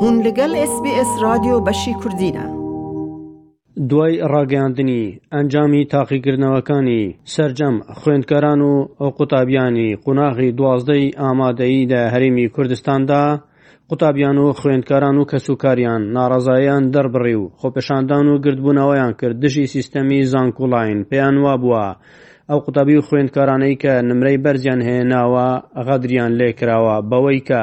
هون لەگەل ئێس بی ئێس رادیۆ بەشی کوردینە. دوای ڕاگەیاندنی ئەنجامی تاقیکردنەوەکانی سەرجەم خوێندکاران و قوتابیانی قوناغی دوازدەی ئامادەیی لە هەرێمی کوردستاندا قوتابیان و خوێندکاران و کەسوکاریان ناڕازایان دەربڕی و خۆپێشاندان و گردبوونەوەیان کرد دژی سیستەمی زانکوڵین پێیان وابووە ئەو قوتابی و خوێندکارانەی کە نمرەی بەرزیان هێناوە غەدریان لێکراوە بەوەی کە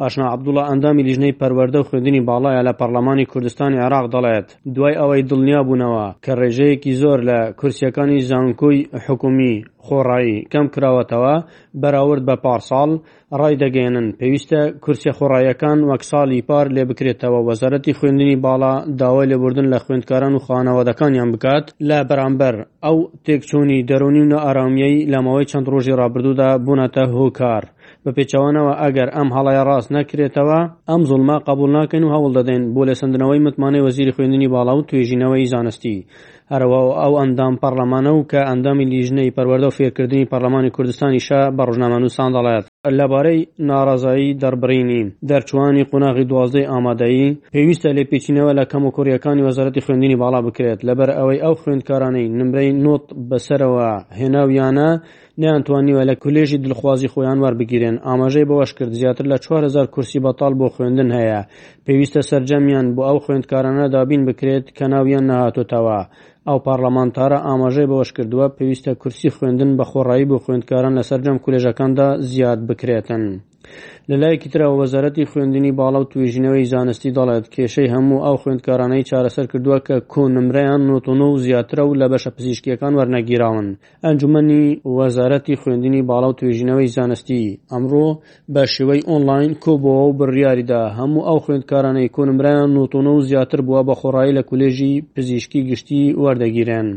ئاشنا عەبدوڵا ئەندامی لیژنەی پەروەردە و خوێندنی باڵایە لە پەڕلەمانی کوردستانی عێراق دەڵێت، دوای ئەوەی دڵنیا بوونەوە کە ڕێژەیەکی زۆر لە کورسییەکانی زانکۆی حکوومی خۆڕایی کەم کراوەتەوە بەراورد بە پارساڵ، ڕایدەگەیەنن پێویستە کورسیە خۆڕاییەکان وەک ساڵی پار لێ بکرێتەوە، وەزارەتی خوێندنی باڵا داوای لێبوردن لە خوێندکاران و خانەوادەکانیان بکات لە بەرامبەر ئەو تێکچوونی دەروونی و نائارامییەی لە ماوەی چەند ڕۆژی ڕابردوودا بوونەتە هۆکار. بە پێچەوانەوە ئەگەر ئەم هەڵەیە ڕاست نەکرێتەوە، ئەم زوڵمە قەبوڵ ناکەین و هەوڵ دەدەین بۆ لێسەندنەوەی متمانەی وەزیری خوێندنی باڵا و توێژینەوەی زانستی، هەرەوە ئەو ئەندام پەڕلەمانە و کە ئەندامی لیژنەی پەروەردە و فێرکردنی پەڕلەمانی کوردستانیشە بە ڕۆژنامەنووسان دەڵێت. لەبارەی ناڕەزایی دەڕبرینی دەرچووانی قۆناغی دوازدەی ئامادەیی، پێویستە لێپێچینەوە لە کەموکوڕییەکانی وەزارەتی خوێندنی باڵا بکرێت، لەبەرئەوەی ئەو خوێندکارانەی نمرەی نۆت بەسەرەوە هێناویانە، نەیانتوانیوە لە کولێژی دلخوازی خۆیان وەربگیرێن، ئاماژەی بەوەشکرد، زیاتر لە چوار هەزار کورسی بەتاڵ بۆ خوێندن هەیە، پێویستە سەرجەمیان بۆ ئەو خوێندکارانە دابین بکرێت کە ناویان نەهاتۆتەوە. ئەو پارلەمانتارە ئاماژەی بەوەشکردووە، پێویستە کورسی خوێندن بەخۆڕایی بۆ خوێندکاران لە سەرجەم کولێژەکاندا زیاد بکرێتن. لەلایەکی ترەوە وەزارەتی خوێندنی باڵا و توێژینەوەی زانستی دەڵێت کێشەی هەموو ئەو خوێندکارانەی چارەسەر کردووە کە کۆنمرەیان نۆتۆنۆ و زیاترە و لە بەشە پزیشکیەکان وەرنەگیراون ئەنجومنی وەزارەتی خوێندنی باڵا و توێژینەوەی زانستی ئەمڕۆ بە شێوەی ئۆنلاین کۆبەوە و بڕیاریدا هەموو ئەو خوێندکارانەی کۆنمرەیان نۆتۆنۆ و زیاتر بووە بە خۆڕایی لە کولێژی پزیشکی گشتی وەردەگیرێن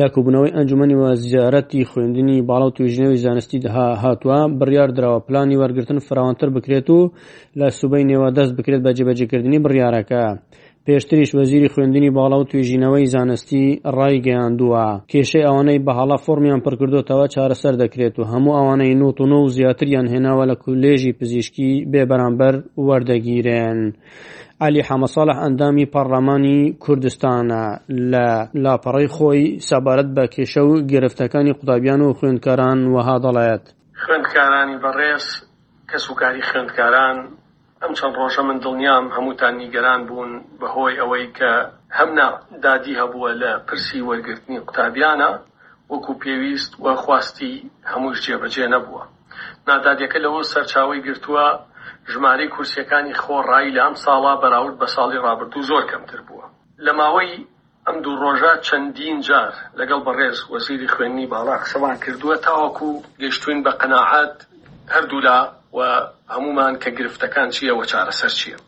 لە کۆبوونەوەی ئەنجومەنی وەزیارەتی خوێندنی باڵا و توژنەوەی زانستی دەها هاتووە بڕیار دراوە پلانی وەرگرتن فراوانتر بکرێت و لە سوبەی نێوە دەست بکرێت بە جێبەجێکردنی بڕیارەکە پێشتریش وەزیری خوێندنی باڵا و توێژینەوەی زانستی ڕایگەیاندووە کێشەی ئەوانەی بە هەڵا فۆرمیان پڕکردوتەوە چارەسەر دەکرێت و هەموو ئەوانەی نوتونۆ و زیاتریان هێناوە لە کولێژی پزیشکی بێبەرامبەر وەردەگیرێن علی حەمە ساڵح ئەندامی پەڕلەمانی کوردستانە لە لاپەڕەی خۆی سەبارەت بە کێشە و گرفتەکانی قوتابیان و خوێندکاران وەها دەڵێت. خوێندکارانی بەڕێز، کەس و کاری خوێندکاران، ئەم چەند ڕۆژە من دڵنیام هەمووتان نیگەران بوون بەهۆی ئەوەی کە هەم نا دادی هەبووە لە پرسی وەرگرتنی قوتابیانە وەکو پێویست و خواستی هەمووش جێبەجێ نەبووە. نادادیەکە لەوە سەرچاوەی گرتووە، ژمارەی کورسیەکانی خۆڕایی لە ئەمساڵا بەراورد بە ساڵی ڕابردوو زۆر کەمتر بووە. لە ماوەی ئەم دوو ڕۆژە چەندین جار لەگەڵ بەڕێز وەزیری خوێندنی باڵا قسەمان کردووە تاوەکو گەیشتووین بە قەناعەت هەردوولا و هەموومان کە گرفتەکان چییە و چارەسەر چییە.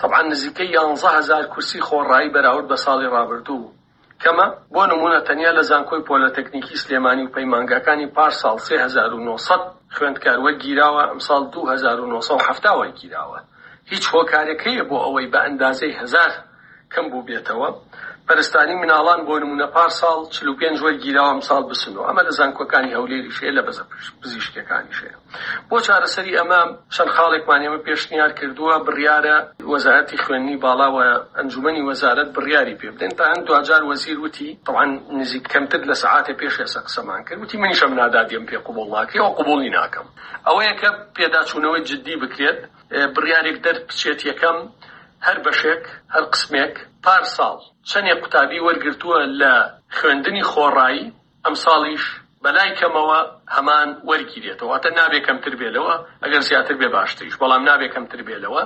تەبعەن نزیکەی یانزە هەزار کورسی خۆڕایی بەراورد بە ساڵی ڕابردوو، کەمە، بۆ نموونە تەنیا لە زانکۆی پۆلەتەکنیکی سلێمانی و پەیمانگاکانی پار ساڵ سێ هەزار و نۆ سەد خوێندکار وەرگیراوە ئەمساڵ دوو هەزار و نۆ سەد و حەفتا وەرگیراوە هیچ هۆکارێک هەیە بۆ ئەوەی بە ئەندازەی هەزار کەم بووبێتەوە پەرستاری مناڵان بۆ نموونە پار ساڵ چل و پێنج وەرگیراوە ئەمساڵ بسن و ئەمە لە زانکۆکانی هەولێریش هەیە لە بەزە پزیشکیەکانیش هەیە. بۆ چارەسەری ئەمە چەند خاڵێکمان ئێمە پێشنیار کردووە، بڕیارە وەزارەتی خوێندنی باڵا و ئەنجوومەنی وەزارەت بڕیاری پێ بدەن. تا هەند دواجار وەزیر وتی، تەبعەن نزیک کەمتر لە سەعاتێ پێش ئێسە قسەمان کرد، وتی منیش ئەم نادادیەم پێ قبووڵ ناکرێ و قبووڵی ناکەم. ئەوەیە کە پێداچوونەوەی جددی بکرێت، بڕیارێک دەربچێت یەکەم هەر بەشێک، هەر قسمێک پار ساڵ چەنێ قوتابی وەرگرتووە لە خوێندنی خۆڕایی، ئەمساڵیش بەلای کەمەوە هەمان وەرگی دێتەوە واتە نابێ کەمتر بێ لەوە ئەگەر زیاتر بێ باشتریش بەڵام نابێ کەمتر بێ لەوە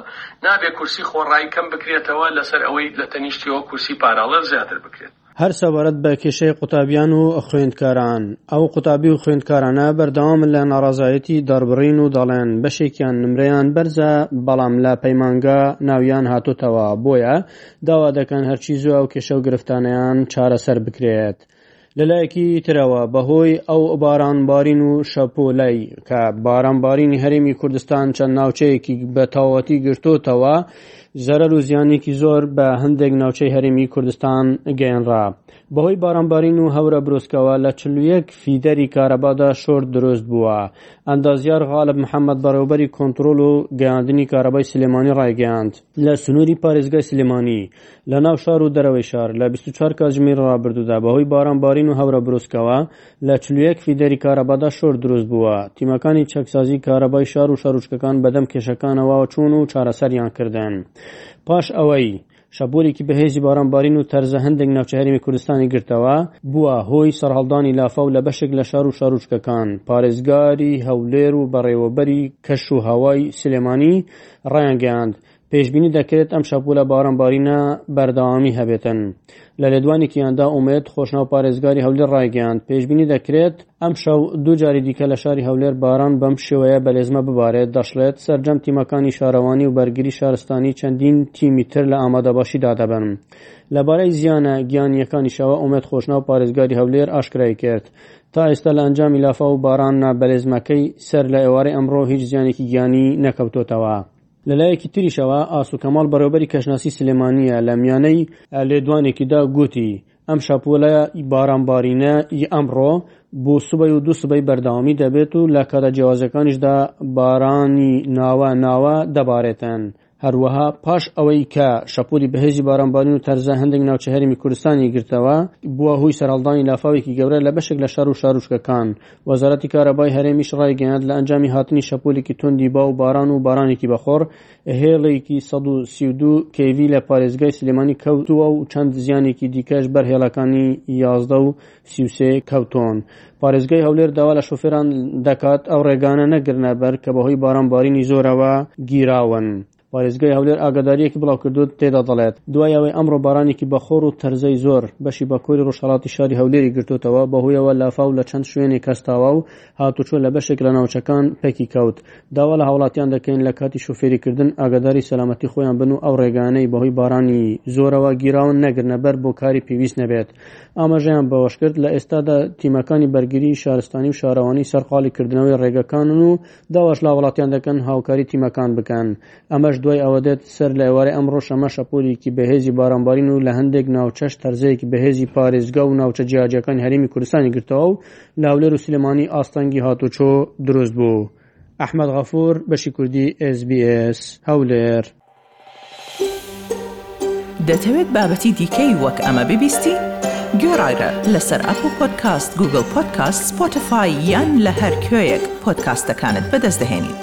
نابێ کورسی خۆڕایی کەم بکرێتەوە لەسەر ئەوەی لە تەنیشتیەوە کورسی پاراڵێل زیاتر بکرێت. هەر سەبارەت بە کێشەی قوتابیان و خوێندکاران ئەو قوتابی و خوێندکارانە بەردەوامن لە ناڕازایەتی دەربڕین و دەڵێن بەشێکیان نمرەیان بەرزە بەڵام لە پەیمانگا ناویان هاتوتەوە بۆیە داوا دەکەن هەرچی زوو ئەو کێشە و گرفتانیان چارەسەر بکرێت. لەلایەکی ترەوە بەهۆی ئەو بارانبارین و شەپۆلای کە بارانبارینی هەرێمی کوردستان چەند ناوچەیەکی بە تەواوەتی گرتوتەوە زەرەر و زیانێکی زۆر بە هەندێک ناوچەی هەرێمی کوردستان گەیەنرا بەهۆی بارانبارین و هەورە برۆسکەوە لە چلویەک فیدەری کارەبادا شۆر دروست بووە ئەندازیار غالب محەممەد بەڕێوبەری کۆنتترۆل و گەیاندنی کارەبای سلێمانی ڕایگەیاند لە سنووری پارێزگای سلێمانی لە ناو شار و دەرەوەی شار لە بیست و چوار کاتژمێری ڕابردوودا بەهۆی بارانبارین و هەورە بروسکەوە لە چل و یەک فیدەری کارەبادا شۆرت دروست بووە، تیمەکانی چەکسازی کارەبای شار و شارۆچکەکان بەدەم کێشەکانەوە چوون و چارەسەریان کردن پاش ئەوەی شەپۆلێکی بەهێزی بارانبارین و تەرزە هەندێک ناوچەی هەرێمی کوردستانی گرتەوە، بووە هۆی سەرهەڵدانی لافاو لە بەشێک لە شار و شارۆچکەکان، پارێزگاری هەولێر و بەڕێوەبەری کەش و هەوای سلێمانی ڕایانگەیاند، پێشبینی دەکرێت ئەم شەپولە بارانبارینە بەردەوامی هەبێتن لە لێدوانێکیاندا ئومێد خۆشناو پارێزگاری هەولێر ڕایگەیاند پێشبینی دەکرێت ئەم شەو دوو جاری دیکە لە شاری هەولێر باران بەم شێوەیە بەلێزمە ببارێت دەشڵێت سەرجەم تیمەکانی شارەوانی و بەرگری شارستانی چەندین تیمی تر لە ئامادەباشی دادەبن لەبارەی زیانە گیانیەکانیشەوە ئومێد خۆشناو پارێزگاری هەولێر ئاشکرای کرد تا ئێستا لە ئەنجامی لافاو و بارانە بەلێزمەکەی سەر لە ئێوارەی ئەمڕۆ هیچ زیانێکی گیانی نەکەوتۆتەوە لەلایەکی تریشەوە ئاسو کەماڵ بەڕێوەبەری کەشناسی سلێمانییە لە میانەی لێدوانێکیدا گوتی، ئەم شەپۆلە بارانبارینە ی ئەمڕۆ بۆ سبەی و دوو سبەی بەردەوامی دەبێت و لە کاتە جیاوازەکانیشدا بارانی ناوە ناوە دەبارێتن. هەروەها پاش ئەوەی کە شەپۆلی بەهێزی بارانبارین و تەرزە هەندێک ناوچە هەرێمی کوردستانی گرتەوە بووە هۆی سەرهەڵدانی لافاوێکی گەورە لە بەشێک لە شار و شارۆچکەکان وەزارەتی کارەبای هەرێمیش ڕایگەیاند، لە ئەنجامی هاتنی شەپۆلێکی توندی با و باران و بارانێکی بەخوڕ، هێڵێکی سەد و سی و دوو کێڤی لە پارێزگای سلێمانی کەوتووە و چەند زیانێکی دیکەش بەر هێڵەکانی یازدە و سی و سێ کەوتوون. پارێزگای هەولێر داوا لە شۆفێران دەکات ئەو ڕێگانە نەگرنە بەر کە بەهۆی بارانبارینی زۆرەوە گیراون. پارێزگای هەولێر ئاگادارییەکی بڵاوکردووە تێدا دەڵێت دوای ئەوەی ئەمڕۆ بارانێکی بەخۆڕ و تەرزەی زۆر بەشی باکووری ڕۆژهەڵاتی شاری هەولێری گرتوتەوە بەهۆیەوە لافاو لە چەند شوێنێک هەستاوە و هاتوچۆ لە بەشێک لە ناوچەکان پەکی کەوت داوا لە هاوڵاتیان دەکەین لە کاتی شوفێریکردن ئاگاداری سەلامەتی خۆیان بن و ئەو ڕێگانەی بەهۆی بارانی زۆرەوە گیراون نەگرنە بەر بۆ کاری پێویست نەبێت ئاماژەیان بەوەشکرد لە ئێستادا تیمەکانی بەرگری شارستانی و شارەوانی سەرقاڵی کردنەوەی ڕێگەکانن و داواش لە هاوڵاتیان دەکەن هاوکاری تیمەکان بکەن، ئەمەش دوای ئەوە دێت سەر لە ئێوارەی ئەمڕۆ شەمە شەپۆلێکی بەهێزی بارانبارین و لە هەندێک ناوچەش تەرزەیەکی بەهێزی پارێزگا و ناوچە جیاجیاکانی هەرێمی کوردستانی گرتەوە و لە هەولێر و سلێمانی ئاستەنگی هاتوچۆ دروست بوو. ئەحمەد غەفور، بەشی کوردی SBS، هەولێر. دەتەوێت بابەتی دیکەی وەک ئەمە ببیستی؟ گوێڕاگرە لەسەر ئەپڵ پۆدکاست، گووگڵ پۆدکاست، سپۆتفای یان لە هەر کوێیەک پۆدکاستەکانت بەدەست دەهێنیت.